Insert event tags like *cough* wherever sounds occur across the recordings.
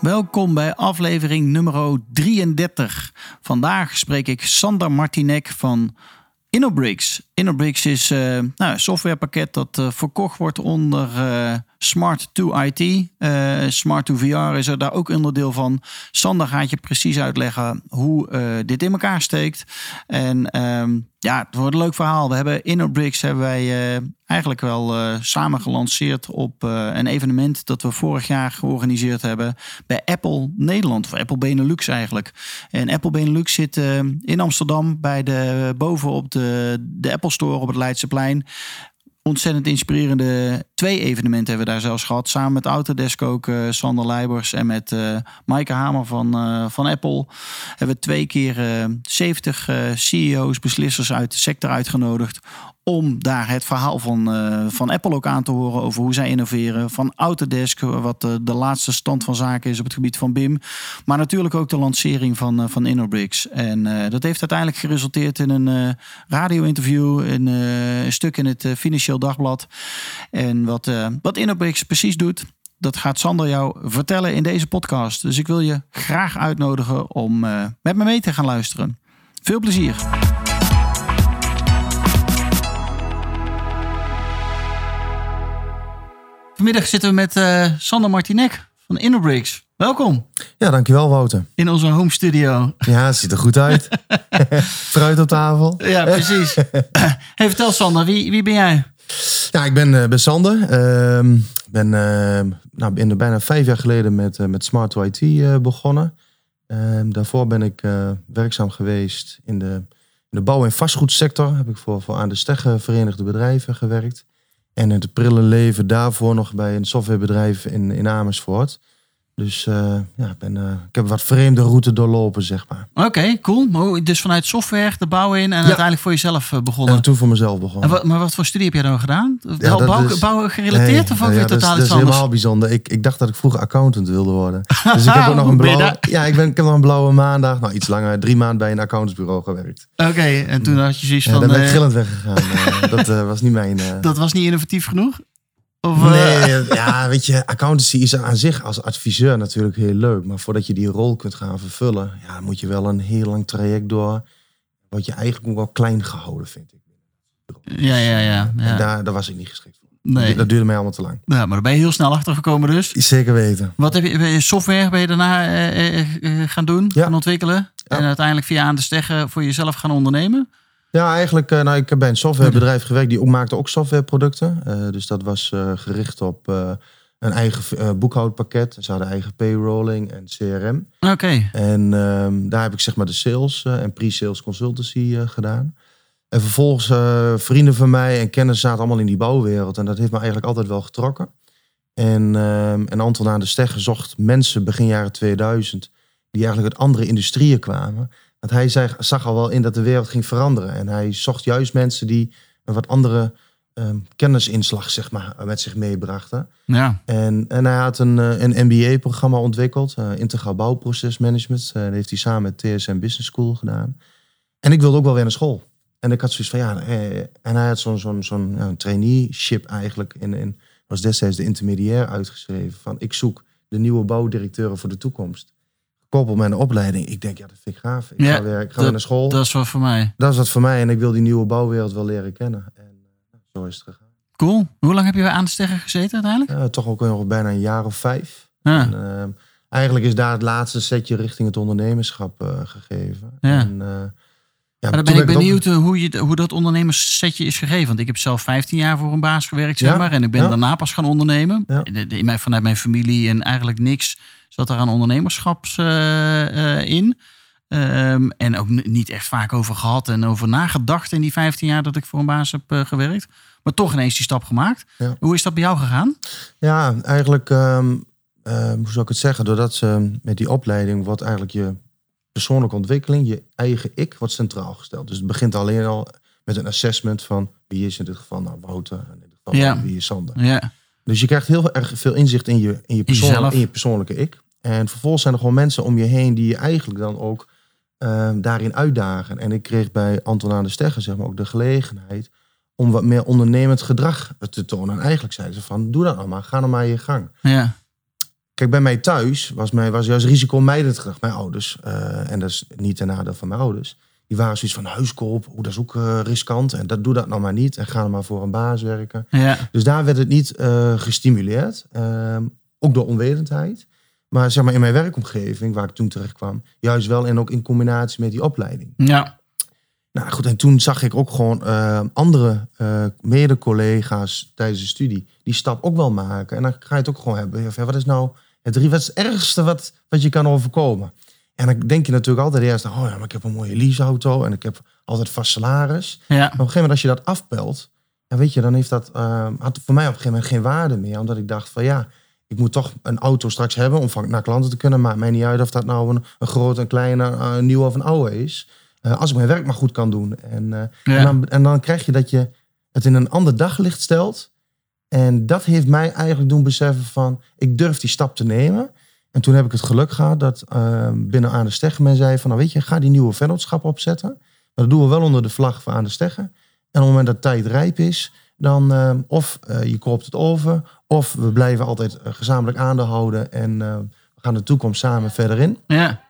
Welkom bij aflevering nummer 33. Vandaag spreek ik Sander Martinek van InnoBricks. InnoBricks is uh, nou, een softwarepakket dat uh, verkocht wordt onder uh, Smart to IT. Smart to VR is er daar ook onderdeel van. Sander gaat je precies uitleggen hoe dit in elkaar steekt. En um, ja, het wordt een leuk verhaal. We hebben InnoBricks hebben wij eigenlijk wel samen gelanceerd op een evenement dat we vorig jaar georganiseerd hebben bij Apple Nederland, of Apple Benelux eigenlijk. En Apple Benelux zit in Amsterdam bij de bovenop de, de Apple Store op het Leidseplein. Ontzettend inspirerende twee evenementen hebben we daar zelfs gehad. Samen met Autodesk ook, uh, Sander Leibers en met uh, Maaike Hamer van, uh, van Apple. Hebben we twee keer 70 CEO's, beslissers uit de sector uitgenodigd om daar het verhaal van, uh, van Apple ook aan te horen over hoe zij innoveren. Van Autodesk, wat de, de, laatste stand van zaken is op het gebied van BIM. Maar natuurlijk ook de lancering van, uh, van InnoBricks. En dat heeft uiteindelijk geresulteerd in een radio-interview, in, een stuk in het Financieel Dagblad. En wat, wat InnoBricks precies doet, dat gaat Sander jou vertellen in deze podcast. Dus ik wil je graag uitnodigen om met me mee te gaan luisteren. Veel plezier! Vanmiddag zitten we met uh, Sander Martinek van InnoBricks. Welkom. Ja, dankjewel Wouter. In onze home studio. Ja, het ziet er goed uit. *laughs* Fruit op tafel. Ja, precies. *laughs* hey, vertel Sander, wie, wie ben jij? Ja, ik ben, uh, ben Sander. Uh, ben uh, nou, in de bijna vijf jaar geleden met, uh, met Smart IT begonnen. Ehm, daarvoor ben ik werkzaam geweest in de, in de bouw- en vastgoedsector. Heb ik voor, voor aan de Stegge Verenigde Bedrijven gewerkt. En het prille leven daarvoor nog bij een softwarebedrijf in, in Amersfoort. Dus uh, ja, ben, uh, ik heb wat vreemde route doorlopen, zeg maar. Oké, okay, cool. Dus vanuit software de bouw in en ja. uiteindelijk voor jezelf eh, begonnen. En toen voor mezelf begonnen. Wat, maar wat voor studie heb jij dan gedaan? Ja, bouw, is, bouwen gerelateerd nee, of ook ja, weer totaal dat iets is, dat is helemaal bijzonder. Ik, ik dacht dat ik vroeger accountant wilde worden. *laughs* Dus ik heb ook nog een blauwe... Ja, ik, ben, ik heb nog een blauwe maandag. Nou, iets langer. Drie maanden bij een accountantsbureau gewerkt. Oké, okay, en toen had je zoiets van... Ja, dan ben ik gillend weggegaan. *laughs* dat was niet mijn... dat was niet innovatief genoeg? Of, nee, *laughs* ja, weet je, accountancy is aan zich als adviseur natuurlijk heel leuk. Maar voordat je die rol kunt gaan vervullen, ja, moet je wel een heel lang traject door. Wat je eigenlijk ook wel klein gehouden, vind ik. Ja, ja, ja. ja. En daar, daar was ik niet geschikt voor. Nee. Dat duurde mij allemaal te lang. Ja, maar daar ben je heel snel achter gekomen dus. Zeker weten. Wat heb je, software ben je daarna eh, eh, gaan doen, ja. gaan ontwikkelen? Ja. En uiteindelijk via aan de steggen voor jezelf gaan ondernemen? Ja, eigenlijk, nou, ik heb bij een softwarebedrijf *laughs* gewerkt die maakte ook softwareproducten. Uh, dus dat was uh, gericht op uh, een eigen boekhoudpakket. Ze hadden eigen payrolling en CRM. Oké. Okay. En um, daar heb ik zeg maar de sales en pre-sales consultancy gedaan. En vervolgens vrienden van mij en kennis zaten allemaal in die bouwwereld. En dat heeft me eigenlijk altijd wel getrokken. En, um, en Anton aan de Stegger zocht mensen begin jaren 2000 die eigenlijk uit andere industrieën kwamen. Want hij zag, zag al wel in dat de wereld ging veranderen. En hij zocht juist mensen die een wat andere um, kennisinslag zeg maar, met zich meebrachten. Ja. En, en hij had een, een MBA-programma ontwikkeld, uh, Integraal Bouwprocesmanagement. Uh, dat heeft hij samen met TSM Business School gedaan. En ik wilde ook wel weer naar school. En ik had zoiets van, ja, eh, en hij had zo'n zo'n zo'n ja, traineeship eigenlijk. In, in, was destijds de intermediair uitgeschreven van, ik zoek de nieuwe bouwdirecteuren voor de toekomst koppel met een opleiding. Ik denk, ja, dat vind ik gaaf. Ik Ja, ga weer, ik ga dat- weer naar school. Dat is wat voor mij. dat is wat voor mij. En ik wil die nieuwe bouwwereld wel leren kennen. En uh, zo is het gegaan. Cool. Hoe lang heb je aan de steggen gezeten uiteindelijk? Ja, toch ook nog bijna een jaar of vijf. Ja. En, uh, eigenlijk is daar het laatste setje richting het ondernemerschap uh, gegeven. Ja. En, uh, Maar dan ben ik ook- benieuwd eh, hoe, je, hoe dat ondernemerssetje is gegeven. Want ik heb zelf 15 jaar voor een baas gewerkt, zeg maar. En ik ben daarna pas gaan ondernemen. De- in mijn- vanuit mijn familie en eigenlijk niks zat er aan ondernemerschaps eh, eh, in. Ehm, en ook niet echt vaak over gehad en over nagedacht in die 15 jaar dat ik voor een baas heb eh, gewerkt. Maar toch ineens die stap gemaakt. Ja. Hoe is dat bij jou gegaan? Ja, eigenlijk ehm, eh, hoe zou ik het zeggen? Doordat ze met die opleiding wordt eigenlijk je persoonlijke ontwikkeling, je eigen ik, wordt centraal gesteld. Dus het begint alleen al met een assessment van wie is in dit geval nou Wouter en in dit geval Ja. wie is Sander. Ja, Dus je krijgt heel erg veel inzicht in je, in je, persoon, in je persoonlijke ik. En vervolgens zijn er gewoon mensen om je heen die je eigenlijk dan ook eh, daarin uitdagen. En ik kreeg bij Anton aan de Steggen zeg maar, ook de gelegenheid om wat meer ondernemend gedrag te tonen. En eigenlijk zeiden ze van, doe dat nou maar, ga nou maar je gang. ja, Kijk, bij mij thuis was, mij, was juist risicomijdend gedrag. Mijn ouders, eh, en dat is niet ten nadeel van mijn ouders, die waren zoiets van huiskoop, hoe dat is ook eh, riskant. En dat doe dat nou maar niet. En ga maar voor een baas werken. ja, Dus daar werd het niet eh, gestimuleerd. Ehm, ook door onwetendheid. Maar zeg maar in mijn werkomgeving, waar ik toen terecht kwam, juist wel en ook in combinatie met die opleiding. ja, Nou goed, en toen zag ik ook gewoon eh, andere eh mede-collega's tijdens de studie die stap ook wel maken. En dan ga je het ook gewoon hebben. van, Wat is nou het, drie- wat is het ergste wat, wat je kan overkomen? En dan denk je natuurlijk altijd eerst, oh ja, maar ik heb een mooie leaseauto en ik heb altijd vast salaris. ja, Maar op een gegeven moment als je dat afpelt, ja, weet je, dan heeft dat eh, had voor mij op een gegeven moment geen waarde meer. Omdat ik dacht van ja, ik moet toch een auto straks hebben om van naar klanten te kunnen. Maakt mij niet uit of dat nou een, een grote, een kleine, eh, een nieuwe of een oude is. Eh, als ik mijn werk maar goed kan doen. En, Ja. en, dan, en dan krijg je dat je het in een ander daglicht stelt. En dat heeft mij eigenlijk doen beseffen van, ik durf die stap te nemen. En toen heb ik het geluk gehad dat eh, binnen Aan de Steggen men zei van, nou weet je, ga die nieuwe vennootschap opzetten. Maar dat doen we wel onder de vlag van Aan de Steggen. En op het moment dat tijd rijp is, dan eh, of eh, je koopt het over, of we blijven altijd eh, gezamenlijk aandeelhouden en eh, we gaan de toekomst samen verder in. ja.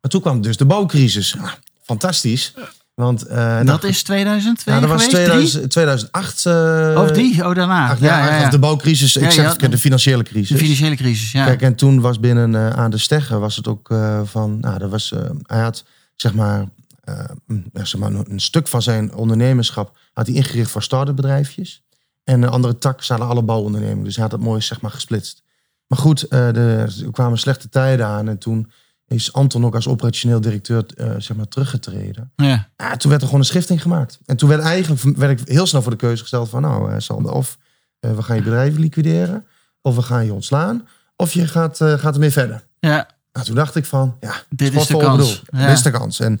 Maar toen kwam dus de bouwcrisis. Ja, fantastisch. Want eh, nou, Dat is 2002 nou, dat was geweest? 2000, 2008. eh, Of die? Oh, daarna. ja, ja, ja, ja. Of de bouwcrisis. Ik zeg het, de financiële De crisis. financiële crisis, ja. Kijk, en toen was binnen eh, aan de Steggen was het ook eh, van, nou, dat was, hij had zeg maar, een- ja, zeg maar een, stuk van zijn ondernemerschap had hij ingericht voor start-up bedrijfjes. En een andere tak zaten alle bouwondernemingen. Dus hij had het mooi zeg maar gesplitst. Maar goed, de, er kwamen slechte tijden aan en toen is Anton ook als operationeel directeur eh, zeg maar teruggetreden. ja. Toen werd er gewoon een schifting gemaakt. En toen werd eigenlijk werd ik heel snel voor de keuze gesteld van nou, eh, Sander, of eh, we gaan je bedrijf liquideren, of we gaan je ontslaan, of je gaat, gaat ermee verder. ja. Nou, toen dacht ik van, ja, Dit is de kans. Ja. Dit is de kans. En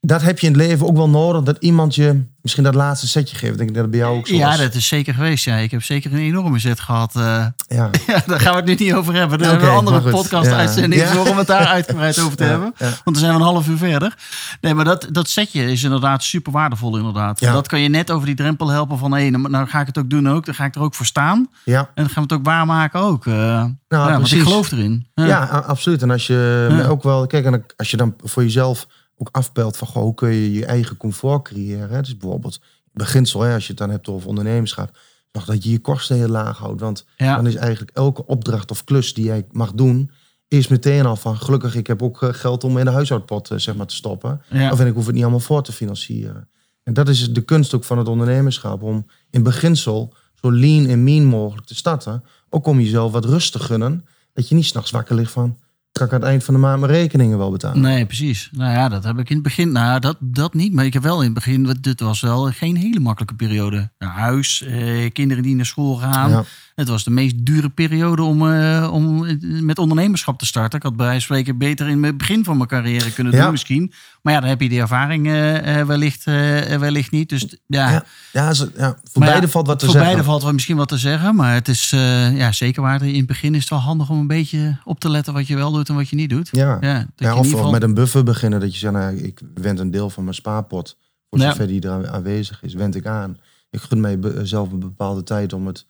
dat heb je in het leven ook wel nodig, dat iemand je misschien dat laatste setje geeft. Ik denk dat het bij jou ook zo Ja, was. dat is zeker geweest. Ja. Ik heb zeker een enorme zet gehad. eh. Ja. *laughs* ja, daar gaan we het nu niet over hebben. Daar hebben we een andere podcast-uitzending Ja. voor om het daar uitgebreid *laughs* over te hebben. Want dan zijn we een half uur verder. Nee, maar dat, dat setje is inderdaad super waardevol inderdaad. Dat kan je net over die drempel helpen van... hé, nou, nou ga ik het ook doen ook. Dan ga ik er ook voor staan. Ja, En dan gaan we het ook waarmaken ook. eh. ja, want ik precies. geloof erin. ja. absoluut. En als je ook wel, kijk, en als je dan voor jezelf ook afpelt van, goh, hoe kun je je eigen comfort creëren? Hè? Dus bijvoorbeeld, beginsel, hè, als je het dan hebt over ondernemerschap, zorg dat je je kosten heel laag houdt. Want Ja. dan is eigenlijk elke opdracht of klus die jij mag doen, is meteen al van, gelukkig, ik heb ook eh, geld om in de huishoudpot eh, zeg maar, te stoppen. Ja. Of en ik hoef het niet allemaal voor te financieren. En dat is de kunst ook van het ondernemerschap. Om in beginsel zo lean en mean mogelijk te starten. Ook om jezelf wat rust te gunnen. Dat je niet s'nachts wakker ligt van... kan ik aan het eind van de maand mijn rekeningen wel betalen? Nee, precies. Nou ja, dat heb ik in het begin. Nou, dat, dat niet. Maar ik heb wel in het begin. Dit was wel geen hele makkelijke periode. Nou, huis, eh, kinderen die naar school gaan. Ja. Het was de meest dure periode om, eh, om met ondernemerschap te starten. Ik had bij wijze van spreken beter in het begin van mijn carrière kunnen doen, misschien. Maar ja, dan heb je die ervaring eh, eh, wellicht, eh, wellicht niet. Dus ja, Ja, ja, ze- ja voor Maar beide valt wat te voor zeggen. beide valt misschien wat te zeggen. Maar het is eh, ja, zeker waar. In het begin is het wel handig om een beetje op te letten wat je wel doet en wat je niet doet. Ja, Ja, dat of geval- met een buffer beginnen. Dat je zegt, nou, ik wend een deel van mijn spaarpot. Voor zover die er aanwezig is, wend ik aan. Ik gun mijzelf een bepaalde tijd om het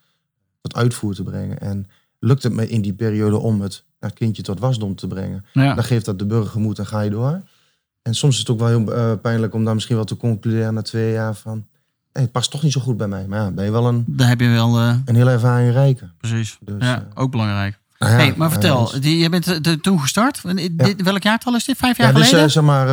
tot uitvoer te brengen. En lukt het me in die periode om het nou, kindje tot wasdom te brengen. Ja. Dan geeft dat de burger moed en ga je door. En soms is het ook wel heel eh, pijnlijk om dan misschien wel te concluderen na twee jaar van... Hey, het past toch niet zo goed bij mij. Maar ja, ben je wel een, Daar heb je wel, eh, een hele ervaring rijker. precies. Dus, ja, eh, ook belangrijk. Nou ja, hey, maar vertel, eh, die, je bent eh, toen gestart. Dit, welk jaartal is dit? Vijf jaar Ja, dus geleden? eh, zeg maar,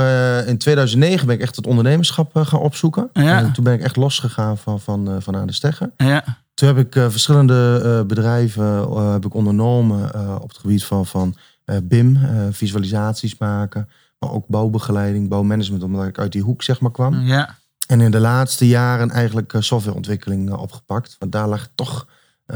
in 2009 ben ik echt het ondernemerschap gaan opzoeken. Ja. En toen ben ik echt losgegaan van, van, van aan de steggen. ja, Toen heb ik verschillende bedrijven heb ik ondernomen op het gebied van, van BIM, visualisaties maken. Maar ook bouwbegeleiding, bouwmanagement, omdat ik uit die hoek zeg maar kwam. ja, En in de laatste jaren eigenlijk softwareontwikkeling opgepakt. Want daar lag toch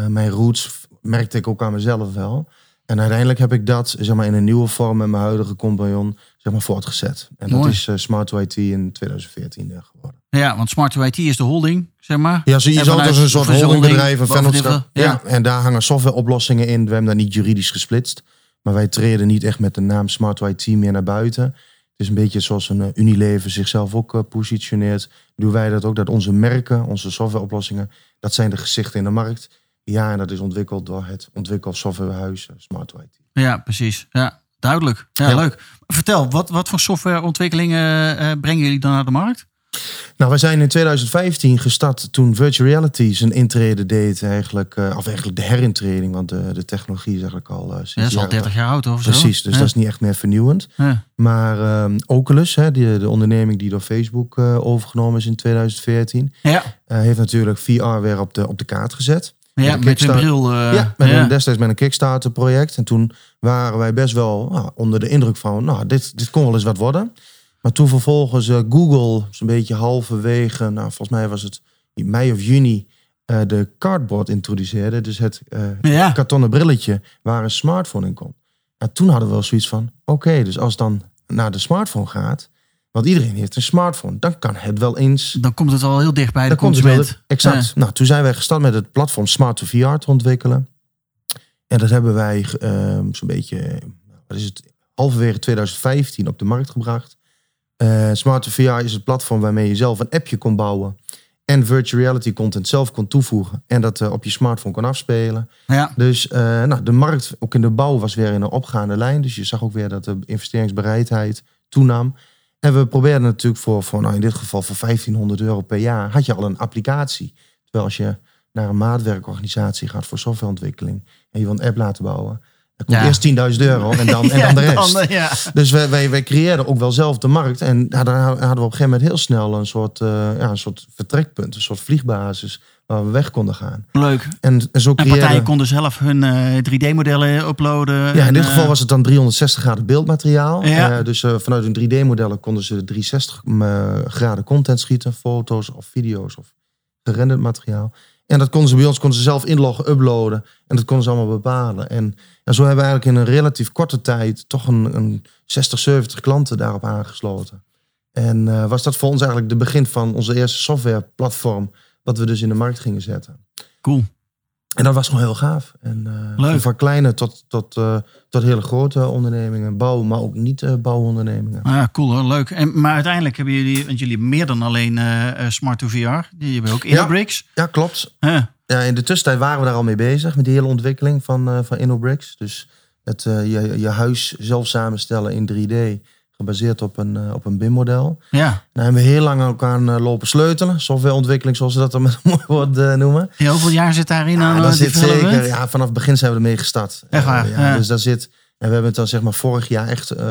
mijn roots, merkte ik ook aan mezelf wel. En uiteindelijk heb ik dat zeg maar, in een nieuwe vorm met mijn huidige compagnon zeg maar, voortgezet. En dat is eh, Smart IT in 2014 eh, geworden. Ja, want Smart IT is de holding, zeg maar. Ja, zo, je zou het als een soort holdingbedrijf, een vennootschap. ja. Ja. en daar hangen softwareoplossingen in. We hebben dat niet juridisch gesplitst. Maar wij treden niet echt met de naam Smart IT meer naar buiten. Het is een beetje zoals een eh, Unilever zichzelf ook eh, positioneert. Doen wij dat ook, dat onze merken, onze softwareoplossingen, dat zijn de gezichten in de markt. Ja, en dat is ontwikkeld door het ontwikkeld softwarehuis eh, Smart IT. Ja, precies. Ja, duidelijk. Ja, Ja. leuk. Vertel, wat, wat voor softwareontwikkelingen eh, brengen jullie dan naar de markt? Nou, wij zijn in 2015 gestart toen virtual reality zijn intrede deed eigenlijk. eh, of eigenlijk de herintreding, want de, de technologie is eigenlijk al sinds Ja, dat is al jaren 30 jaar oud of zo. Precies, dus ja. dat is niet echt meer vernieuwend. Ja. Maar ehm, Oculus, hè, die, de onderneming die door Facebook overgenomen is in 2014, Ja, heeft natuurlijk VR weer op de, op de kaart gezet. Ja met een bril. eh, ja, met ja. Een, destijds met een Kickstarter project. En toen waren wij best wel nou, onder de indruk van, nou, dit, dit kon wel eens wat worden. Maar toen vervolgens eh, Google zo'n beetje halverwege, nou, volgens mij was het in mei of juni, eh, de cardboard introduceerde. Dus het Ja. kartonnen brilletje waar een smartphone in kon. En toen hadden we wel zoiets van, oké, dus als dan naar de smartphone gaat, want iedereen heeft een smartphone, dan kan het wel eens Dan komt het al heel dicht bij de dan komt het wel- consument. Exact. Nou, toen zijn wij gestart met het platform Smart to VR te ontwikkelen. En dat hebben wij ehm, zo'n beetje, wat is het, halverwege 2015 op de markt gebracht. Eh, Smart to VR is het platform waarmee je zelf een appje kon bouwen. En virtual reality content zelf kon toevoegen. En dat eh, op je smartphone kon afspelen. Ja, Dus eh, nou, de markt, ook in de bouw, was weer in een opgaande lijn. Dus je zag ook weer dat de investeringsbereidheid toenam. En we probeerden natuurlijk voor, voor nou in dit geval voor 1500 euro per jaar, had je al een applicatie. Terwijl als je naar een maatwerkorganisatie gaat voor softwareontwikkeling en je wil een app laten bouwen, Ja. eerst 10.000 euro en dan, *laughs* en dan de rest. dan, eh, ja. Dus wij, wij, wij creëerden ook wel zelf de markt. En daar hadden we op een gegeven moment heel snel een soort, eh, ja, een soort vertrekpunt, een soort vliegbasis waar we weg konden gaan. Leuk. En, en zo En creëerden partijen konden zelf hun eh, 3D-modellen uploaden. Ja, in en, dit eh, geval was het dan 360 graden beeldmateriaal. Ja. Eh, dus eh, vanuit hun 3D-modellen konden ze 360 eh, graden content schieten, foto's of video's of gerenderd materiaal. En dat konden ze bij ons konden ze zelf inloggen, uploaden en dat konden ze allemaal bepalen. En, zo hebben we eigenlijk in een relatief korte tijd toch een, een 60, 70 klanten daarop aangesloten. En eh, was dat voor ons eigenlijk de begin van onze eerste softwareplatform, wat we dus in de markt gingen zetten. Cool. En dat was gewoon heel gaaf. En, eh. Van kleine tot, tot, eh, tot hele grote ondernemingen. Bouw, maar ook niet eh, bouwondernemingen. Ah, ja, cool hoor, leuk. En, maar uiteindelijk hebben jullie, want jullie hebben meer dan alleen Smart to VR. Jullie hebben ook InnoBricks. Ja, klopt. Ja. Ja, in de tussentijd waren we daar al mee bezig. Met die hele ontwikkeling van, van InnoBricks. Dus het, je, je huis zelf samenstellen in 3D. Gebaseerd op een, eh, op een BIM-model. ja. Daar hebben we heel lang ook aan eh, lopen sleutelen. Softwareontwikkeling, zoals ze dat dan met een mooi woord eh, noemen. Ja, Hoeveel jaar zit daarin Ja, aan eh, zit zeker, ja, vanaf het begin zijn we ermee gestart. Echt waar, ja. Dus daar zit, en we hebben het dan zeg maar vorig jaar echt eh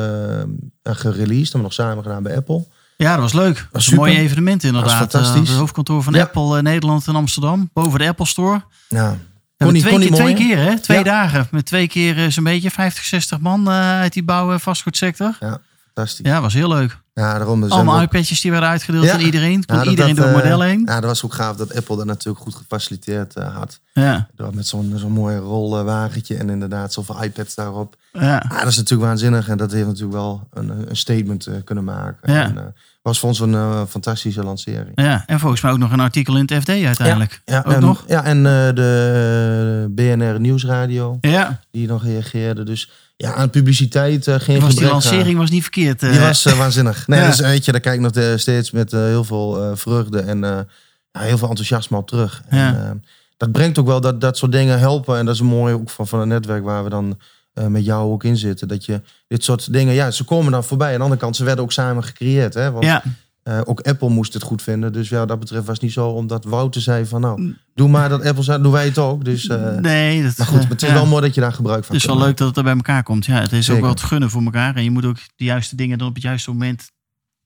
gereleased. Hebben we nog samen gedaan bij Apple. Ja, dat was leuk. Dat was een mooi evenement inderdaad. Dat fantastisch. Het hoofdkantoor van. Apple Nederland in Amsterdam. Boven de Apple Store. Ja, Kon niet- twee, kon keer, niet twee mooier. keer, hè? Twee dagen. Met twee keer zo'n beetje 50, 60 man uit die bouw- en vastgoedsector. ja, fantastisch. Ja, was heel leuk. Ja, daarom dus Allemaal iPadjes die werden uitgedeeld Ja. aan iedereen. Kon Ja, dat- iedereen dat, door het eh, model heen. Ja, dat was ook gaaf dat Apple dat natuurlijk goed gefaciliteerd eh, had. Ja. Door met zo'n zo'n mooi rolwagentje en inderdaad zoveel iPads daarop. Ja. Ja, dat is natuurlijk waanzinnig en dat heeft natuurlijk wel een, een statement eh, kunnen maken. Ja. En, was voor ons een fantastische lancering. ja, en volgens mij ook nog een artikel in het FD uiteindelijk. Ja, ook en, nog. Ja, en de BNR Nieuwsradio, Ja, die nog reageerde. Dus ja, aan publiciteit eh, geen was die aan. lancering was niet verkeerd. eh. Die was eh, waanzinnig. *laughs* Nee, Ja. dus weet je, daar kijk ik nog steeds met eh, heel veel eh, vreugde en eh, ja, heel veel enthousiasme op terug. Ja. En, eh, dat brengt ook wel dat dat soort dingen helpen. En dat is mooi ook van, van het netwerk waar we dan eh, met jou ook in zitten. Dat je dit soort dingen, ja, ze komen dan voorbij. Aan de andere kant, ze werden ook samen gecreëerd. Hè? Want ja, eh, ook Apple moest het goed vinden. Dus ja, dat betreft was het niet zo omdat Wouter zei van nou, doe maar dat Apple zei, doen wij het ook. Dus, eh, nee. Dat, maar goed, eh, het is ja. wel mooi dat je daar gebruik van Het is wel leuk dat het er bij elkaar komt. Ja, het is ook wel het gunnen voor elkaar. En je moet ook de juiste dingen dan op het juiste moment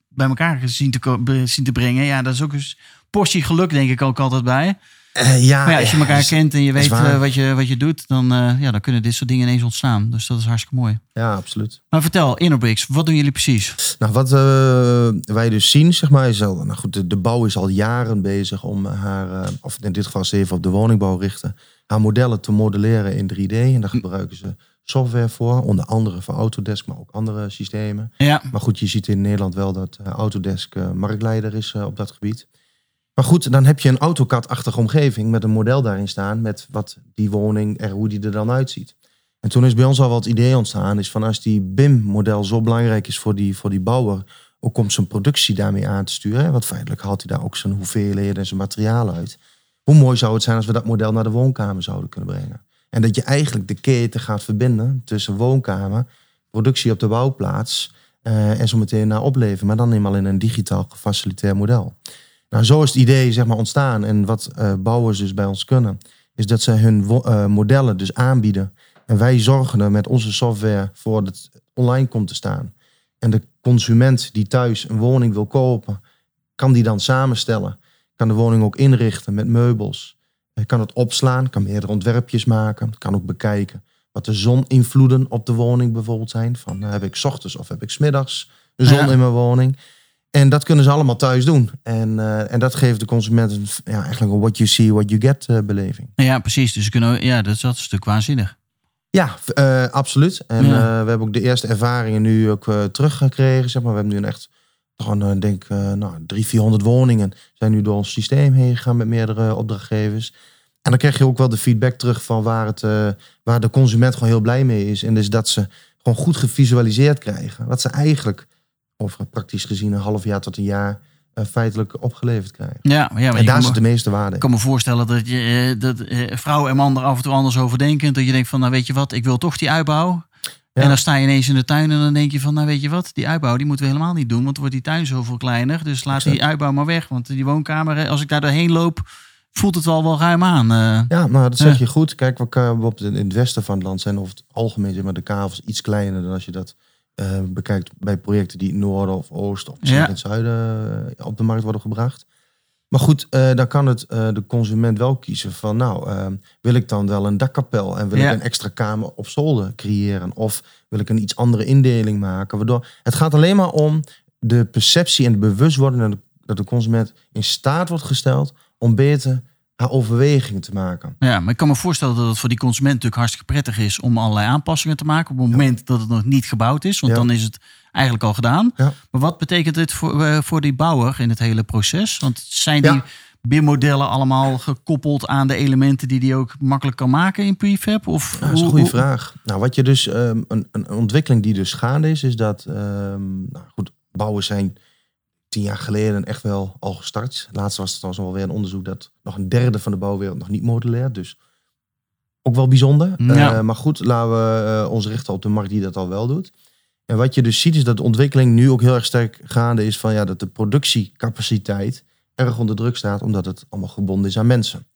bij elkaar zien te, zien te brengen. Ja, dat is ook een portie geluk, denk ik ook altijd bij. Eh, ja, Maar ja, als je elkaar kent en je weet eh, wat, je, wat je doet, dan, eh, ja, dan kunnen dit soort dingen ineens ontstaan. Dus dat is hartstikke mooi. Ja, absoluut. Maar vertel, InnoBricks, wat doen jullie precies? Nou, wat wij dus zien, zeg maar, is al, nou goed, de, de bouw is al jaren bezig om haar, of in dit geval ze even op de woningbouw richten, haar modellen te modelleren in 3D. En daar gebruiken ze software voor. Onder andere voor Autodesk, maar ook andere systemen. Ja, Maar goed, je ziet in Nederland wel dat Autodesk marktleider is op dat gebied. Maar goed, dan heb je een AutoCAD-achtige omgeving met een model daarin staan met wat die woning er, hoe die er dan uitziet. En toen is bij ons al wat idee ontstaan, is van als die BIM-model zo belangrijk is voor die, voor die bouwer, ook om zijn productie daarmee aan te sturen. Want feitelijk haalt hij daar ook zijn hoeveelheden en zijn materiaal uit. Hoe mooi zou het zijn als we dat model naar de woonkamer zouden kunnen brengen. En dat je eigenlijk de keten gaat verbinden tussen woonkamer, productie op de bouwplaats eh, en zo meteen naar opleveren. Maar dan eenmaal in een digitaal gefaciliteerd model. Nou, zo is het idee zeg maar, ontstaan. En wat eh, bouwers dus bij ons kunnen, is dat ze hun eh, modellen dus aanbieden. En wij zorgen er met onze software voor dat het online komt te staan. En de consument die thuis een woning wil kopen, kan die dan samenstellen. Kan de woning ook inrichten met meubels. Hij kan het opslaan, kan meerdere ontwerpjes maken. Kan ook bekijken wat de zoninvloeden op de woning bijvoorbeeld zijn. Van eh, heb ik ochtends of heb ik 's middags de zon Ja. in mijn woning. En dat kunnen ze allemaal thuis doen. En, eh, en dat geeft de consument een, ja, eigenlijk een what you see, what you get eh, beleving. ja precies. Dus kunnen, ja, dat is, dat stuk waanzinnig. Ja, eh, absoluut. En Ja. we hebben ook de eerste ervaringen nu ook teruggekregen. Zeg maar. We hebben nu een echt, gewoon, denk nou, 300, 400 woningen zijn nu door ons systeem heen gegaan met meerdere opdrachtgevers. En dan krijg je ook wel de feedback terug van waar, het, waar de consument gewoon heel blij mee is. En dus dat ze gewoon goed gevisualiseerd krijgen. Wat ze eigenlijk, over praktisch gezien een half jaar tot een jaar, eh, feitelijk opgeleverd krijgen. Ja, ja maar en daar zit de meeste waarde Ik kan me voorstellen dat, je, eh, dat eh, vrouw en man er af en toe anders over denken. Dat je denkt van, nou weet je wat, ik wil toch die uitbouw. Ja. En dan sta je ineens in de tuin en dan denk je van, nou weet je wat, die uitbouw die moeten we helemaal niet doen. Want dan wordt die tuin zoveel kleiner. Dus laat die uitbouw maar weg. Want die woonkamer, als ik daar doorheen loop, voelt het al wel ruim aan. Ja, nou, dat zeg je goed. Kijk, we in het westen van het land zijn over het algemeen zeg maar, de kavels iets kleiner dan als je dat eh, bekijkt bij projecten die in noorden of oosten of Ja. in het zuiden eh, op de markt worden gebracht. Maar goed, eh, dan kan het de consument wel kiezen van nou, wil ik dan wel een dakkapel en wil Ja. ik een extra kamer op zolder creëren of wil ik een iets andere indeling maken. Waardoor het gaat alleen maar om de perceptie en de bewustwording dat de, dat de consument in staat wordt gesteld om beter overwegingen te maken. Ja, maar ik kan me voorstellen dat het voor die consument natuurlijk hartstikke prettig is om allerlei aanpassingen te maken op het moment dat het nog niet gebouwd is. Want Ja. dan is het eigenlijk al gedaan. Ja. Maar wat betekent dit voor, eh, voor die bouwer in het hele proces? Want zijn die. BIM-modellen allemaal gekoppeld aan de elementen die die ook makkelijk kan maken in prefab? Of dat is een goede vraag. Nou, wat je dus, ehm, een, een ontwikkeling die dus gaande is, is dat, ehm, nou goed, bouwers zijn tien jaar geleden echt wel al gestart. Laatst was het trouwens alweer een onderzoek dat nog een derde van de bouwwereld nog niet modulair. Dus ook wel bijzonder. Ja. Eh, maar goed, laten we eh, ons richten op de markt die dat al wel doet. En wat je dus ziet is dat de ontwikkeling nu ook heel erg sterk gaande is van ja, dat de productiecapaciteit erg onder druk staat, omdat het allemaal gebonden is aan mensen.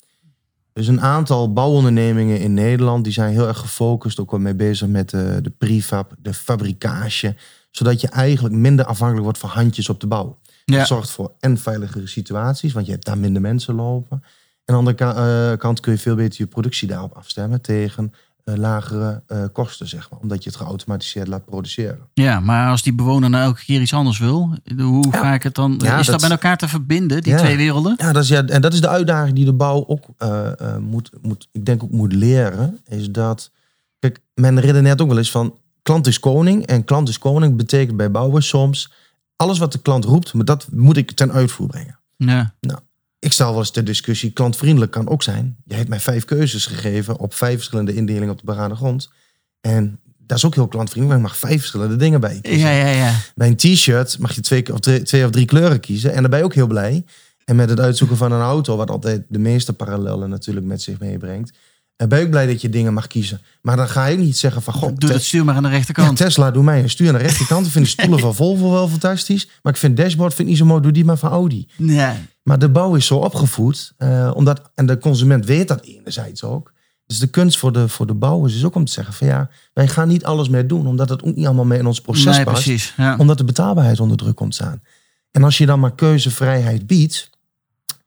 Dus een aantal bouwondernemingen in Nederland die zijn heel erg gefocust, ook wel mee bezig met de, de prefab, de fabricage, zodat je eigenlijk minder afhankelijk wordt van handjes op de bouw. Ja. Dat zorgt voor en veiligere situaties, want je hebt daar minder mensen lopen. En aan de andere eh, kant kun je veel beter je productie daarop afstemmen tegen eh, lagere eh, kosten, zeg maar. Omdat je het geautomatiseerd laat produceren. Ja, maar als die bewoner nou elke keer iets anders wil, hoe Ja. ga ik het dan? Ja, is dat, dat- met elkaar te verbinden, die Ja. twee werelden? Ja, dat is, ja, en dat is de uitdaging die de bouw ook moet, moet, ik denk ook moet leren. Is dat, kijk, men redeneert ook wel eens van klant is koning. En klant is koning betekent bij bouwers soms alles wat de klant roept, maar dat moet ik ten uitvoer brengen. Ja. Ik stel wel eens de discussie, klantvriendelijk kan ook zijn. Je hebt mij vijf keuzes gegeven op vijf verschillende indelingen op de begane grond. En dat is ook heel klantvriendelijk, maar ik mag vijf verschillende dingen bij je kiezen. Ja, ja, ja. Bij een t-shirt mag je twee, of drie, twee of drie kleuren kiezen. En daar ben je ook heel blij. En met het uitzoeken van een auto, wat altijd de meeste parallellen natuurlijk met zich meebrengt. En ben je ook blij dat je dingen mag kiezen. Maar dan ga je ook niet zeggen van... God, Doe dat stuur maar aan de ja, rechterkant. Tesla, doe mij een stuur aan de rechterkant. Ik vind de *laughs* stoelen van Volvo wel fantastisch. Maar ik vind dashboard vind ik niet zo mooi. Doe die maar van Audi. Ja, Maar de bouw is zo opgevoed. eh, omdat, en de consument weet dat enerzijds ook. Dus de kunst voor de, voor de bouwers is ook om te zeggen van ja, wij gaan niet alles meer doen. Omdat het ook niet allemaal mee in ons proces nee, past precies. Ja. omdat de betaalbaarheid onder druk komt staan. En als je dan maar keuzevrijheid biedt,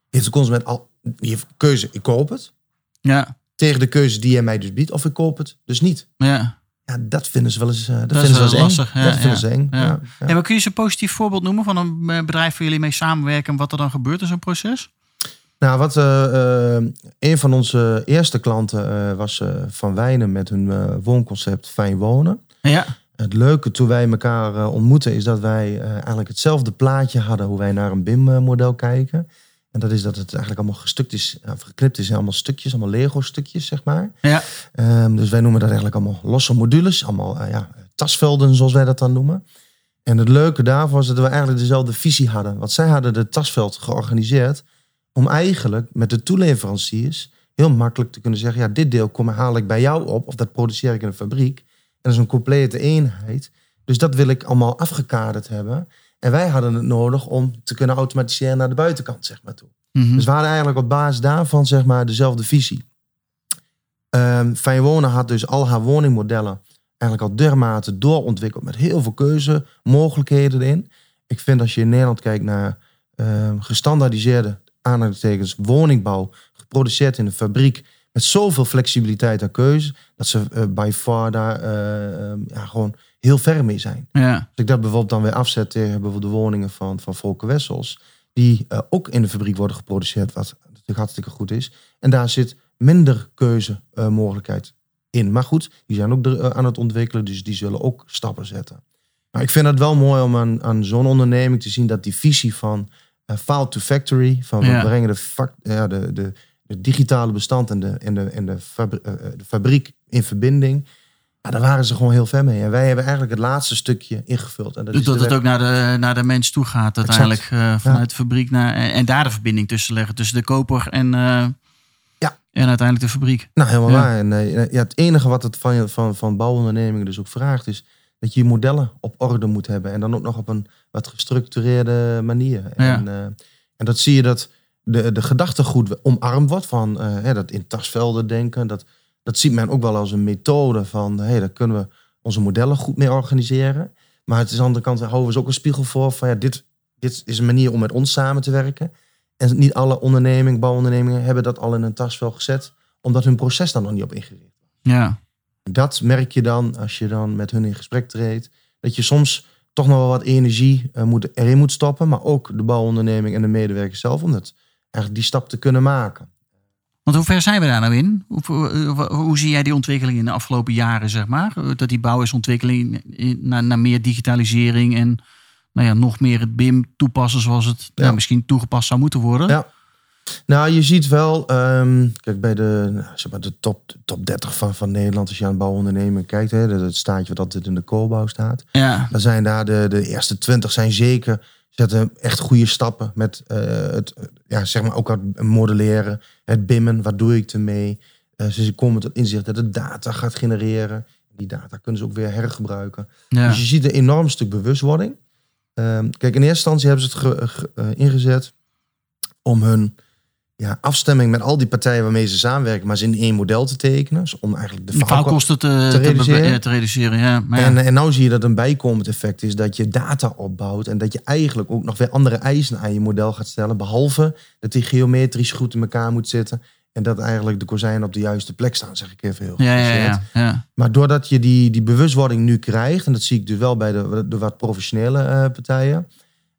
heeft de consument al die heeft keuze, ik koop het. Ja, Tegen de keuze die jij mij dus biedt, of ik koop het dus niet. ja. Ja, dat vinden ze wel eens, eh, dat is vinden ze wel eens lastig, eng. ja, dat vinden ja, ze eng. ja. Ja. Maar kun je eens een positief voorbeeld noemen van een eh, bedrijf waar jullie mee samenwerken en wat er dan gebeurt in zo'n proces? Nou, wat eh, een van onze eerste klanten was Van Wijnen met hun woonconcept Fijn Wonen. Ja, Het leuke toen wij elkaar ontmoetten is dat wij eigenlijk hetzelfde plaatje hadden hoe wij naar een BIM-model kijken. En dat is dat het eigenlijk allemaal gestukt is, of geknipt is in allemaal stukjes, allemaal Lego-stukjes, zeg maar. ja, Ehm, dus wij noemen dat eigenlijk allemaal losse modules, allemaal eh, ja, tasvelden zoals wij dat dan noemen. En het leuke daarvan was dat we eigenlijk dezelfde visie hadden. Want zij hadden de tasveld georganiseerd om eigenlijk met de toeleveranciers heel makkelijk te kunnen zeggen, ja, dit deel kom, haal ik bij jou op of dat produceer ik in een fabriek. En dat is een complete eenheid. Dus dat wil ik allemaal afgekaderd hebben. En wij hadden het nodig om te kunnen automatiseren naar de buitenkant, zeg maar toe. Mhm. Dus we hadden eigenlijk op basis daarvan zeg maar dezelfde visie. Fijn Wonen had dus al haar woningmodellen eigenlijk al dermate doorontwikkeld met heel veel keuzemogelijkheden erin. Ik vind als je in Nederland kijkt naar ehm, gestandaardiseerde aanhalingstekens woningbouw, geproduceerd in een fabriek met zoveel flexibiliteit en keuze, dat ze eh, by far daar eh, ehm, ja, gewoon heel ver mee zijn. ja, Als ik dat bijvoorbeeld dan weer afzet tegen bijvoorbeeld de woningen van, van Volker Wessels, die eh, ook in de fabriek worden geproduceerd, wat natuurlijk hartstikke goed is. En daar zit minder keuzemogelijkheid in. Maar goed, die zijn ook er, eh, aan het ontwikkelen, dus die zullen ook stappen zetten. Maar ik vind het wel mooi om aan, aan zo'n onderneming te zien dat die visie van eh file to factory, van we brengen de, ja, de, de, de digitale bestand en de, en de, en de, fabri- eh, eh, de fabriek in verbinding. Ja, daar waren ze gewoon heel ver mee. En wij hebben eigenlijk het laatste stukje ingevuld. En dat Dus is dat het ook naar de, naar de mens toe gaat uiteindelijk. eh, vanuit de fabriek naar, en, en daar de verbinding tussen leggen. Tussen de koper en, eh, Ja. en uiteindelijk de fabriek. Nou, helemaal Ja. waar. En, eh, ja, het enige wat het van, van, van bouwondernemingen dus ook vraagt, is dat je je modellen op orde moet hebben. En dan ook nog op een wat gestructureerde manier. En, en dat zie je dat de, de gedachtegoed omarmd wordt van hè, dat in tasvelden denken. Dat, dat ziet men ook wel als een methode van, hé, daar kunnen we onze modellen goed mee organiseren. Maar het is aan de andere kant, houden we ze ook een spiegel voor van, ja, dit, dit is een manier om met ons samen te werken. En niet alle ondernemingen, bouwondernemingen, hebben dat al in een tasvel gezet omdat hun proces daar nog niet op ingericht is. Ja, Dat merk je dan als je dan met hun in gesprek treedt. Dat je soms toch nog wel wat energie eh, moet, erin moet stoppen. Maar ook de bouwonderneming en de medewerkers zelf. Om dat, eigenlijk die stap te kunnen maken. Want hoe ver zijn we daar nou in? Hoe, hoe, hoe zie jij die ontwikkeling in de afgelopen jaren, zeg maar? Dat die bouwersontwikkeling in- naar, naar meer digitalisering en nou ja, nog meer het BIM toepassen zoals het Ja. nou, misschien toegepast zou moeten worden. Ja. Nou, je ziet wel, ehm, kijk bij de, nou, zeg maar de top, top 30 van, van Nederland. Als je aan bouwonderneming kijkt. Hè, dat het staatje wat altijd in de koolbouw staat. Ja, Dan zijn daar de, de eerste twintig zijn zeker, zetten echt goede stappen met eh, het, ja, zeg maar ook het modelleren, het bimmen, wat doe ik ermee. Eh ze komen tot inzicht dat het data gaat genereren. Die data kunnen ze ook weer hergebruiken. ja. Dus je ziet een enorm stuk bewustwording. Ehm, kijk, in eerste instantie hebben ze het ge- ge- eh, ingezet om hun ja, afstemming met al die partijen waarmee ze samenwerken, maar ze in één model te tekenen. Dus om eigenlijk de faalkosten te, te, reduceren. te reduceren. Ja, maar ja. en, en nou zie je dat een bijkomend effect is dat je data opbouwt en dat je eigenlijk ook nog weer andere eisen aan je model gaat stellen. Behalve dat die geometrisch goed in elkaar moet zitten en dat eigenlijk de kozijnen op de juiste plek staan, zeg ik even heel ja, ja, ja. Maar doordat je die, die bewustwording nu krijgt, en dat zie ik dus wel bij de, de wat professionele eh, partijen,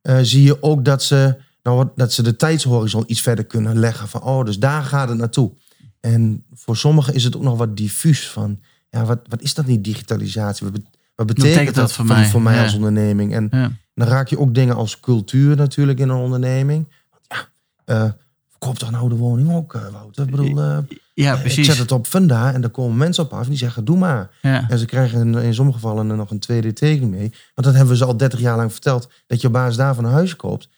eh, zie je ook dat ze, nou, dat ze de tijdshorizon iets verder kunnen leggen. Van, oh, dus daar gaat het naartoe. En voor sommigen is het ook nog wat diffuus van, ja, wat, wat is dat niet digitalisatie? Wat, bet- wat betekent, betekent dat dat voor mij? voor mij Ja. als onderneming? En ja. dan raak je ook dingen als cultuur natuurlijk in een onderneming. Ja, eh verkoop toch een oude woning ook, eh, Wouter? Ik bedoel, eh, ja, ik precies. zet het op Funda en daar komen mensen op af en die zeggen, doe maar. Ja. En ze krijgen in, sommige gevallen nog een 2D-tekening mee. Want dat hebben we ze al 30 jaar lang verteld. Dat je op basis daarvan een huis koopt.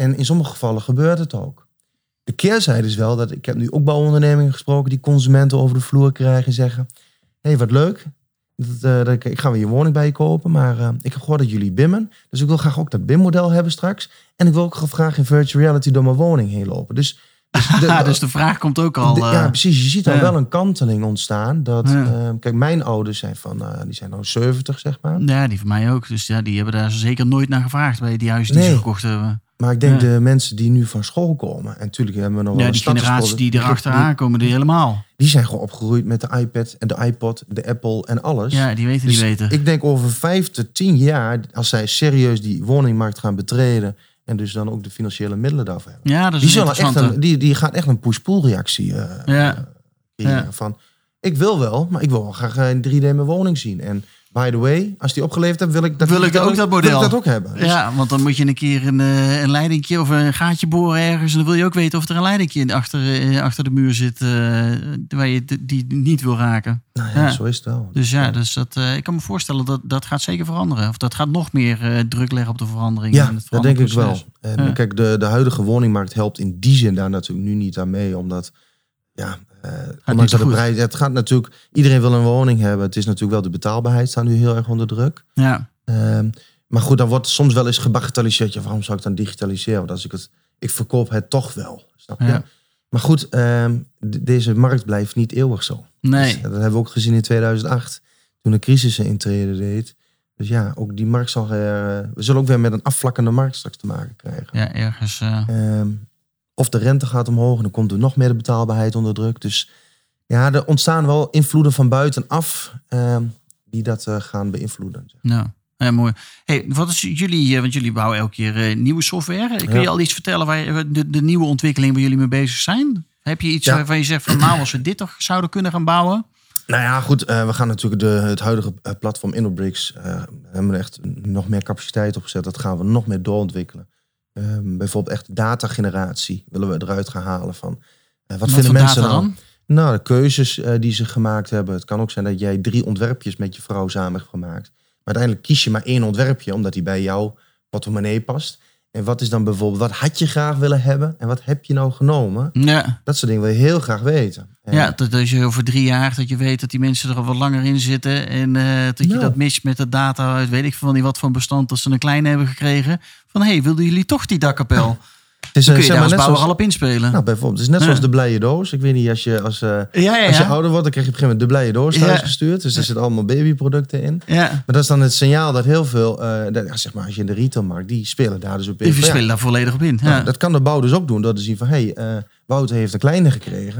En in sommige gevallen gebeurt het ook. De keerzijde is wel dat ik heb nu ook bouwondernemingen gesproken die consumenten over de vloer krijgen en zeggen: Hé, hey, wat leuk. Dat, eh, dat ik, ik ga weer je woning bij je kopen, maar eh, ik heb gehoord dat jullie bimmen. Dus ik wil graag ook dat BIM-model hebben straks. En ik wil ook graag in virtual reality door mijn woning heen lopen. Dus, dus, *laughs* de- dus de vraag komt ook al. de- ja, eh, precies. Je ziet al ja. wel een kanteling ontstaan. Dat, kijk, mijn ouders zijn van, die zijn nou 70, zeg maar. ja, die van mij ook. Dus ja, die hebben daar zeker nooit naar gevraagd bij die huizen die Nee. ze gekocht hebben. Maar ik denk Ja. de mensen die nu van school komen. En natuurlijk hebben we nog wel Ja, een die generatie die erachteraan komen, die helemaal. Die, zijn gewoon opgegroeid met de iPad en de iPod, de Apple en alles. Ja, die weten, Dus die weten. ik denk over vijf tot tien jaar, als zij serieus die woningmarkt gaan betreden. en dus dan ook de financiële middelen daarvoor hebben. Ja, dat is Die, echt een, die, die gaat echt een push-pull reactie eh, Ja. creëren. Ja. Van, ik wil wel, maar ik wil wel graag in 3D mijn woning zien. En by the way, als die opgeleverd hebt, wil ik dat, Wil ik ook dat model. Wil ik dat ook hebben. Dus- Ja, want dan moet je een keer een, eh, een leidingje of een gaatje boren ergens. En dan wil je ook weten of er een leidingje achter, eh, achter de muur zit eh, waar je die niet wil raken. nou ja, Ja. zo is het wel. Dus ja, dus dat, ik kan me voorstellen dat dat gaat zeker veranderen. Of dat gaat nog meer druk leggen op de verandering. Ja, het dat denk ik wel. Ja. kijk, de, de huidige woningmarkt helpt in die zin daar natuurlijk nu niet aan mee. Omdat, ja, ondanks zo dat de prijs... Het gaat natuurlijk... Iedereen wil een woning hebben. Het is natuurlijk wel de betaalbaarheid staat nu heel erg onder druk. Ja, Ehm, maar goed, dan wordt soms wel eens gebagatelliseerd. Ja, waarom zou ik dan digitaliseren? Want als ik het... Ik verkoop het toch wel. Snap je? Ja. Maar goed, ehm, de- deze markt blijft niet eeuwig zo. nee. Dus dat hebben we ook gezien in 2008. Toen de crisis een intrede deed. Dus ja, ook die markt zal... er, eh, we zullen ook weer met een afvlakkende markt straks te maken krijgen. Ja, ergens. eh, Ehm, of de rente gaat omhoog en dan komt er nog meer de betaalbaarheid onder druk. Dus ja, er ontstaan wel invloeden van buitenaf ehm die dat eh, gaan beïnvloeden. Ja. Ja, mooi. Hey, wat is jullie, eh, want jullie bouwen elke keer eh, nieuwe software. Kun Ja. je al iets vertellen waar de, de nieuwe ontwikkeling waar jullie mee bezig zijn? Heb je iets Ja. waarvan je zegt van nou, als we dit toch zouden kunnen gaan bouwen? Nou ja, goed, we gaan natuurlijk de, het huidige platform InnoBricks eh hebben we echt nog meer capaciteit opgezet. Dat gaan we nog meer doorontwikkelen. Ehm, bijvoorbeeld echt datageneratie willen we eruit gaan halen van. eh, wat vinden mensen dan? Nou, de keuzes eh, die ze gemaakt hebben. Het kan ook zijn dat jij drie ontwerpjes met je vrouw samen hebt gemaakt. Maar uiteindelijk kies je maar één ontwerpje, omdat die bij jouw portemonnee past. En wat is dan bijvoorbeeld, wat had je graag willen hebben en wat heb je nou genomen? Ja, Dat soort dingen wil je heel graag weten. En- ja dat als je over drie jaar dat je weet dat die mensen er al wat langer in zitten. En eh, dat je Nou. dat mist met de data uit weet ik veel niet wat voor bestand dat ze een kleine hebben gekregen. Van hé, hey, wilden jullie toch die dakkapel? *laughs* is, kun je zeg daar maar, als zoals, al op inspelen. nou, bijvoorbeeld, het is net Ja. zoals de blije doos. Ik weet niet, als je, als, eh, ja, ja, als je ouder wordt, dan krijg je op een gegeven moment de blije doos thuis gestuurd. Dus er zitten allemaal babyproducten in. Maar dat is dan het signaal dat heel veel, eh, dat, zeg maar, als je in de retailmarkt, die spelen daar dus op in. Die spelen daar volledig op in. Ja. Nou, dat kan de bouw dus ook doen. Door te zien van, hé, hey, eh, Wouter heeft een kleine gekregen.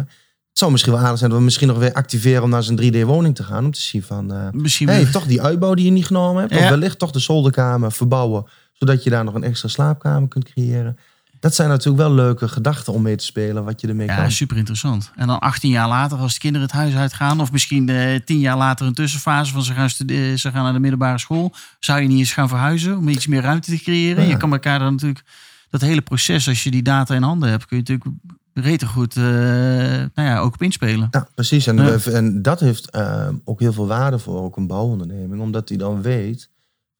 Het zou misschien wel aardig zijn dat we misschien nog weer activeren om naar zijn 3D-woning te gaan. Om te zien van, Misschien hey, toch die uitbouw die je niet genomen hebt. Of wellicht toch de zolderkamer verbouwen. Zodat je daar nog een extra slaapkamer kunt creëren. Dat zijn natuurlijk wel leuke gedachten om mee te spelen. Wat je ermee Ja, kan. super interessant. En dan 18 jaar later, als de kinderen het huis uitgaan, of misschien eh 10 jaar later een tussenfase van ze gaan, stude- ze gaan naar de middelbare school, zou je niet eens gaan verhuizen om iets meer ruimte te creëren? Ja. Je kan elkaar dan natuurlijk, dat hele proces, als je die data in handen hebt, kun je natuurlijk rete goed eh, nou ja, ook op inspelen. Ja, precies. En, Ja. en dat heeft eh, ook heel veel waarde voor ook een bouwonderneming. Omdat hij dan weet,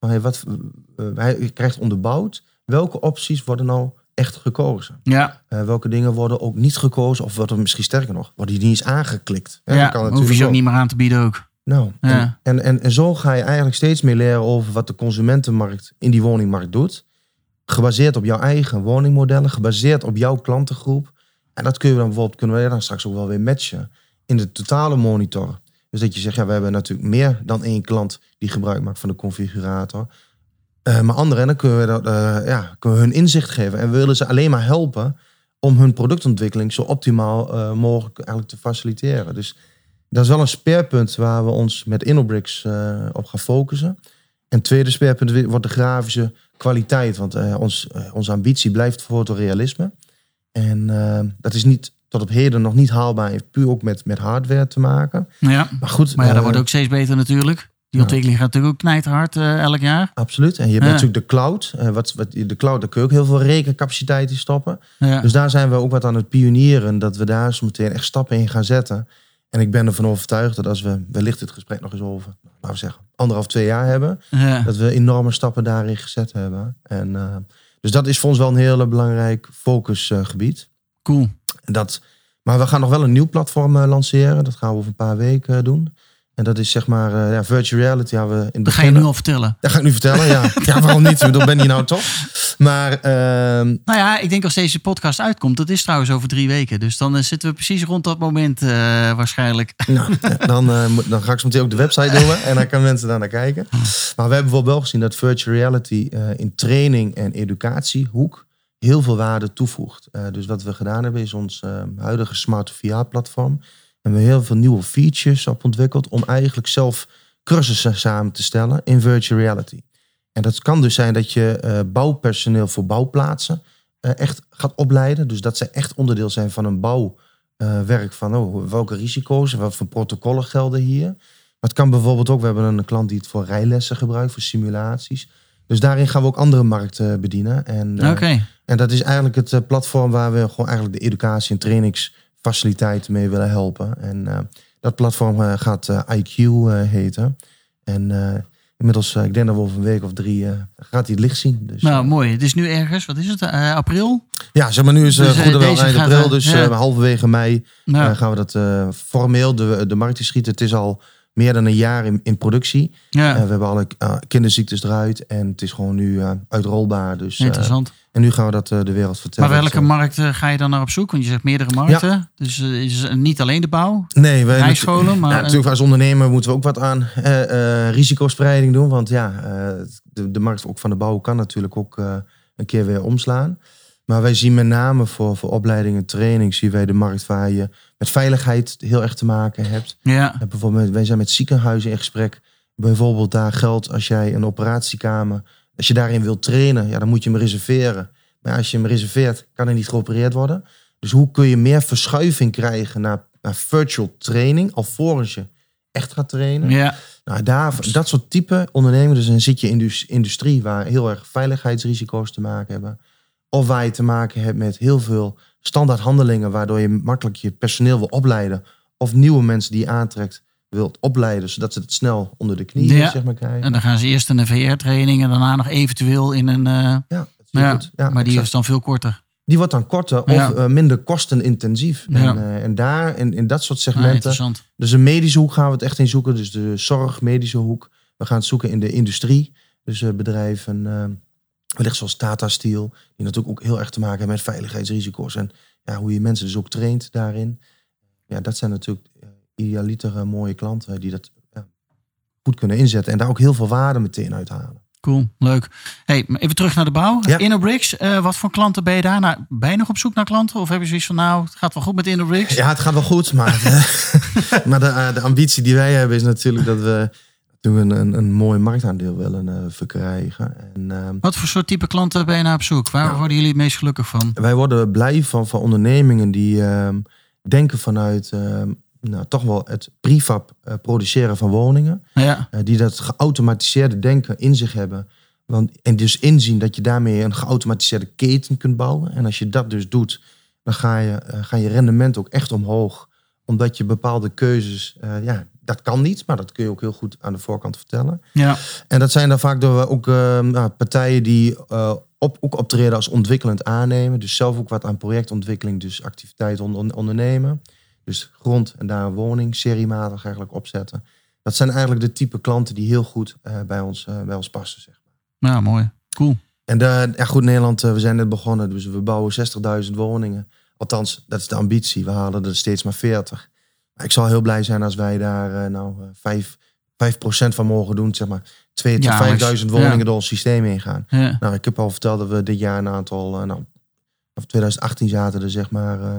van, hey, wat, eh, hij krijgt onderbouwd welke opties worden nou echt gekozen. Ja, Eh, welke dingen worden ook niet gekozen, of worden misschien sterker nog, worden die niet eens aangeklikt. Hè, ja, dat kan hoef je ze ook ook. niet meer aan te bieden ook. Nou, Ja. en, en, en, en zo ga je eigenlijk steeds meer leren over wat de consumentenmarkt in die woningmarkt doet. Gebaseerd op jouw eigen woningmodellen, gebaseerd op jouw klantengroep. En dat kun je dan bijvoorbeeld, kunnen we dan straks ook wel weer matchen in de totale monitor. Dus dat je zegt, ja, we hebben natuurlijk meer dan één klant die gebruik maakt van de configurator. Eh, maar anderen, dan kunnen we, dat, eh, ja, kunnen we hun inzicht geven. En we willen ze alleen maar helpen om hun productontwikkeling zo optimaal eh, mogelijk eigenlijk te faciliteren. Dus dat is wel een speerpunt waar we ons met InnoBricks op gaan focussen. En het tweede speerpunt wordt de grafische kwaliteit. Want ons, onze ambitie blijft fotorealisme. En dat is niet tot op heden nog niet haalbaar. Heeft puur ook met, met hardware te maken. Ja, Maar goed, maar ja, dat wordt ook steeds beter natuurlijk. Die ontwikkeling gaat natuurlijk ook knijterhard eh, elk jaar. Absoluut. En je hebt Ja. natuurlijk de cloud. Eh, wat, wat, de cloud, daar kun je ook heel veel rekencapaciteit in stoppen. Ja. Dus daar zijn we ook wat aan het pionieren. Dat we daar zo meteen echt stappen in gaan zetten. En ik ben ervan overtuigd dat als we wellicht dit gesprek nog eens over, laten we zeggen, anderhalf, twee jaar hebben. Ja. Dat we enorme stappen daarin gezet hebben. En, eh, dus dat is voor ons wel een heel belangrijk focusgebied. Cool. Dat, maar we gaan nog wel een nieuw platform lanceren. Dat gaan we over een paar weken doen. En dat is zeg maar eh, ja, virtual reality. Ja, we in het Dat ga je begin- nu al vertellen. Dat ga ik nu vertellen, ja. *laughs* ja waarom niet? Dan ben je nou toch? Maar ehm, Nou ja, ik denk als deze podcast uitkomt, dat is trouwens over drie weken. Dus dan eh, zitten we precies rond dat moment eh, waarschijnlijk. *laughs* nou, dan, dan ga ik zo meteen ook de website doen. En dan kunnen mensen daar naar kijken. Maar we hebben bijvoorbeeld wel gezien dat virtual reality in training en educatiehoek heel veel waarde toevoegt. Dus wat we gedaan hebben is ons eh, huidige Smart VR-platform. En we hebben heel veel nieuwe features op ontwikkeld om eigenlijk zelf cursussen samen te stellen in virtual reality. En dat kan dus zijn dat je eh, bouwpersoneel voor bouwplaatsen eh, echt gaat opleiden. Dus dat zij echt onderdeel zijn van een bouwwerk. van oh, welke risico's en wat voor protocollen gelden hier. Maar het kan bijvoorbeeld ook, we hebben een klant die het voor rijlessen gebruikt, voor simulaties. Dus daarin gaan we ook andere markten bedienen. En, eh, en dat is eigenlijk het eh, platform waar we gewoon eigenlijk de educatie- en trainingsfaciliteiten mee willen helpen. En eh, dat platform eh, gaat eh, IQ heten. En inmiddels, ik denk dat we over een week of drie, gaat hij het licht zien. Dus, Nou, mooi. Het is nu ergens, wat is het, april? ja, zeg maar nu is uh, Dus, goede wel eind april. Dus ja. halverwege mei Nou, gaan we dat formeel de, de markt in schieten. Het is al meer dan een jaar in, in productie. ja, Eh, we hebben alle eh, kinderziektes eruit. En het is gewoon nu eh, uitrolbaar. Dus, interessant. en nu gaan we dat de wereld vertellen. Maar welke markt eh, ga je dan naar op zoek? Want je zegt meerdere markten. Dus is niet alleen de bouw, Nee, wij rijscholen, maar... Ja, natuurlijk als ondernemer moeten we ook wat aan risicospreiding doen. Want ja, de, de markt ook van de bouw kan natuurlijk ook een keer weer omslaan. Maar wij zien met name voor, voor opleiding en training... zien wij de markt waar je met veiligheid heel erg te maken hebt. ja, bijvoorbeeld, wij zijn met ziekenhuizen in gesprek. Bijvoorbeeld daar geldt als jij een operatiekamer... als je daarin wilt trainen, ja, dan moet je hem reserveren. Maar als je hem reserveert, kan er niet geopereerd worden. Dus hoe kun je meer verschuiving krijgen naar, naar virtual training... alvorens je echt gaat trainen? ja, Nou, daar, dat soort type ondernemingen, dus dan zit je in de industrie waar heel erg veiligheidsrisico's te maken hebben. Of waar je te maken hebt met heel veel standaard handelingen, waardoor je makkelijk je personeel wil opleiden. Of nieuwe mensen die je aantrekt wilt opleiden, zodat ze het snel onder de knie Ja. zeg maar, krijgen. en dan gaan ze eerst in een VR-training en daarna nog eventueel in een... eh, Ja, ja, goed. Ja, maar die exact. is dan veel korter. die wordt dan korter of Ja. eh, minder kostenintensief. En, eh, en daar, in, in dat soort Ah, segmenten, interessant. Dus een medische hoek gaan we het echt in zoeken. Dus de zorg, medische hoek. We gaan het zoeken in de industrie. Dus bedrijven, wellicht zoals Tata Steel. Die natuurlijk ook heel erg te maken hebben met veiligheidsrisico's. En ja, hoe je mensen dus ook traint daarin. Ja, dat zijn natuurlijk eh, idealiter eh, mooie klanten die dat ja, goed kunnen inzetten. En daar ook heel veel waarde meteen uithalen. Cool, leuk. Hey, even terug naar de bouw. Ja. InnoBricks, eh, wat voor klanten ben je daar? Nou, ben je nog op zoek naar klanten? Of heb je zoiets van, nou, het gaat wel goed met InnoBricks? Ja, het gaat wel goed. Maar, *laughs* maar de, de ambitie die wij hebben is natuurlijk dat we toen een, een, een mooi marktaandeel willen eh, verkrijgen. En, ehm, Wat voor soort type klanten ben je naar op zoek? Waar Nou. worden jullie het meest gelukkig van? wij worden blij van, van ondernemingen die ehm, denken vanuit ehm, nou, toch wel het prefab eh, produceren van woningen. Ja, Eh, die dat geautomatiseerde denken in zich hebben. Want, en dus inzien dat je daarmee een geautomatiseerde keten kunt bouwen. En als je dat dus doet, dan ga je, ga je rendement ook echt omhoog. Omdat je bepaalde keuzes, eh, ja, dat kan niet, maar dat kun je ook heel goed aan de voorkant vertellen. ja, En dat zijn dan vaak door ook eh, nou, partijen die eh, op, ook optreden als ontwikkelend aannemen. Dus zelf ook wat aan projectontwikkeling, dus activiteiten on- on- ondernemen. Dus grond en daar een woning seriematig eigenlijk opzetten. Dat zijn eigenlijk de type klanten die heel goed bij, ons, bij ons passen. Zeg. maar. nou mooi. Cool. En ja, goed, Nederland, we zijn net begonnen. Dus we bouwen 60.000 woningen. Althans, dat is de ambitie. We halen er steeds maar 40. Maar ik zal heel blij zijn als wij daar eh, nou eh, 5, 5% van mogen doen. Zeg maar 2 tot Jaarlijks. 5000 woningen Ja. door ons systeem heen gaan. Ja, Nou, ik heb al verteld dat we dit jaar een aantal... eh, nou, of 2018 zaten er zeg maar eh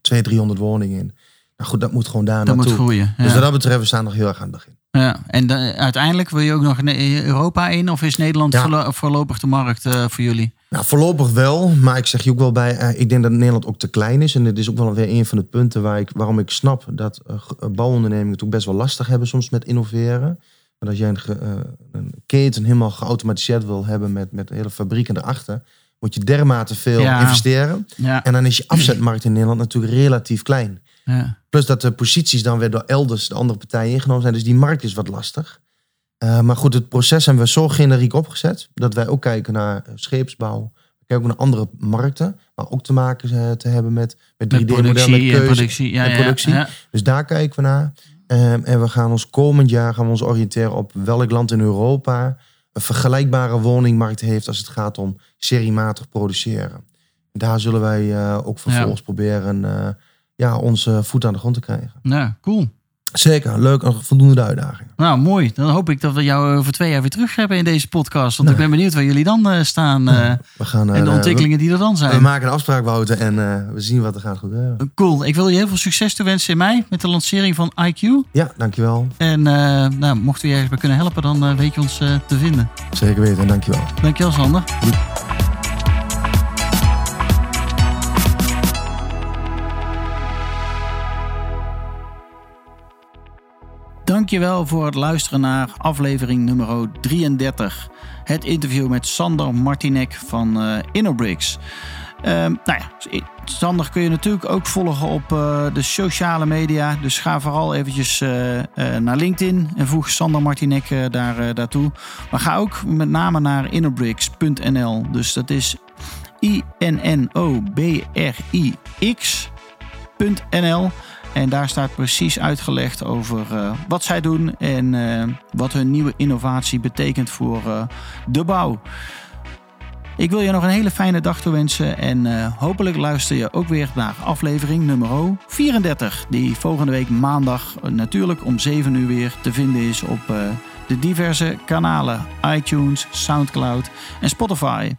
200, 300 woningen in. Nou goed, dat moet gewoon daar dat moet naartoe. groeien. Ja. Dus wat dat betreft, we staan nog heel erg aan het begin. ja. En dan, uiteindelijk wil je ook nog in Europa in? Of is Nederland Ja. voorlopig de markt voor jullie? Nou, voorlopig wel, maar ik zeg je ook wel bij, eh, ik denk dat Nederland ook te klein is. En dit is ook wel weer een van de punten waar ik, waarom ik snap dat eh, eh, bouwondernemingen het ook best wel lastig hebben soms met innoveren. Maar als jij een, eh, een keten helemaal geautomatiseerd wil hebben met, met hele fabrieken erachter, moet je dermate veel Ja. investeren. Ja, En dan is je afzetmarkt in Nederland natuurlijk relatief klein. ja. Plus dat de posities dan weer door elders de andere partijen ingenomen zijn. Dus die markt is wat lastig. Eh, maar goed, het proces hebben we zo generiek opgezet. Dat wij ook kijken naar eh, scheepsbouw. We kijken ook naar andere markten. Maar ook te maken eh, te hebben met, met 3D-modellen, met productie. Ja, en productie. Ja, Dus daar kijken we naar. Ehm, en we gaan ons komend jaar gaan we ons oriënteren op welk land in Europa een vergelijkbare woningmarkt heeft als het gaat om seriematig produceren. Daar zullen wij ook vervolgens proberen ja, onze voet aan de grond te krijgen. ja, cool. Zeker, leuk en voldoende uitdaging. Nou, mooi. Dan hoop ik dat we jou over twee jaar weer terug hebben in deze podcast. Want ik ben benieuwd waar jullie dan uh, staan. Uh, we gaan, en de ontwikkelingen die er dan zijn. We maken een afspraak, Wouter, en we zien wat er gaat gebeuren. Cool. Ik wil je heel veel succes toewensen in mei met de lancering van IQ. Ja, dankjewel. En nou, mochten we je ergens bij kunnen helpen, dan weet je ons te vinden. Zeker weten, dankjewel. Dankjewel, Sander. Doei. Dankjewel voor het luisteren naar aflevering nummer 33. Het interview met Sander Martinek van uh, Innobricks. Uh, nou ja, Sander kun je natuurlijk ook volgen op uh, de sociale media. Dus ga vooral eventjes uh, naar LinkedIn en voeg Sander Martinek daar, daartoe. Maar ga ook met name naar innobricks.nl. Dus dat is I-N-N-O-B-R-I-X.nl. En daar staat precies uitgelegd over uh, wat zij doen en uh, wat hun nieuwe innovatie betekent voor uh, de bouw. Ik wil je nog een hele fijne dag toewensen en hopelijk luister je ook weer naar aflevering nummer 34, die volgende week maandag natuurlijk om 7 uur weer te vinden is op de diverse kanalen iTunes, SoundCloud en Spotify.